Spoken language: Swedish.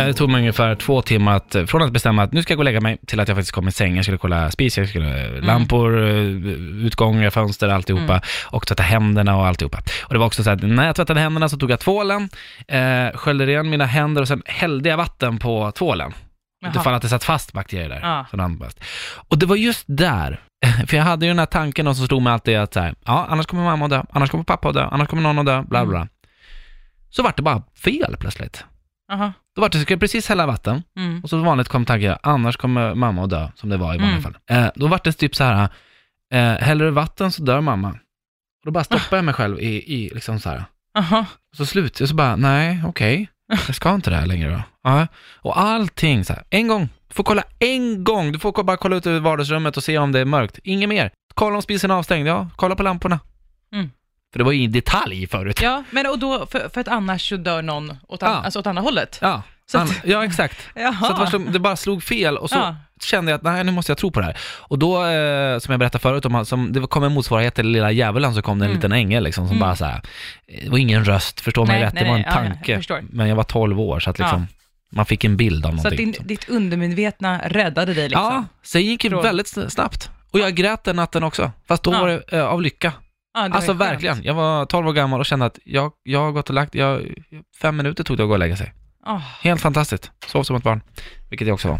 Eh, Det tog mig ungefär två timmar att, eh, från att bestämma att nu ska jag gå och lägga mig till att jag faktiskt kom i säng. Jag skulle kolla spis, jag skulle Mm. lampor, eh, utgångar, fönster, alltihopa. Och tvätta händerna och alltihopa. Och det var också så att när jag tvättade händerna så tog jag tvålen, eh, sköljde ren mina händer och sen hällde jag vatten på tvålen. Jaha. Utifall att det satt fast bakterier där. Ja. Och det var just där, för jag hade ju den här tanken och som slog mig alltid att så här, ja, annars kommer mamma att dö, annars kommer pappa att dö, annars kommer någon att dö, bla bla. bla. Så vart det bara fel plötsligt. Aha. Då vart det, ska jag precis hälla vatten, Mm. och så vanligt kom tanken, annars kommer mamma att dö, som det var i vanliga Mm. fall. Eh, då vart det typ så här, eh, häller du vatten så dör mamma. Och då bara stoppade jag mig själv i, i liksom så här. Aha. Så slut, jag så bara, nej, okej, jag ska inte det här längre då. Ja. Och allting så här, en gång, du får kolla en gång, du får bara kolla ut över vardagsrummet och se om det är mörkt, inget mer. Kolla om spisen är avstängd, ja, kolla på lamporna. Mm. För det var ju i detalj förut. Ja, men och då, för, för att annars så dör någon åt, an, Ja. alltså åt andra hållet? Ja, Så an- att- ja exakt. Jaha. Så att det, var det bara slog fel och så Ja. kände jag att nej, nu måste jag tro på det här. Och då, eh, som jag berättade förut, om, som, det kom en motsvarighet till Lilla Djävulen, så kom det en Mm. liten ängel liksom, som Mm. bara så här, eh, det var ingen röst, förstå mig Nej, rätt, nej, det var en nej, ja, ja, jag tanke. förstår. men jag var 12 år, så att liksom, man fick en bild av Så att någonting. din, ditt undermedvetna räddade dig liksom? Ja, det gick Från- väldigt sn- snabbt. Och jag grät den natten också, fast då Ja. var det eh, av lycka. Ja, Alltså verkligen, jag var 12 år gammal och kände att jag, jag har gått och lagt, jag, fem minuter tog det att gå och lägga sig. Åh. Helt fantastiskt, sov som ett barn, vilket jag också var.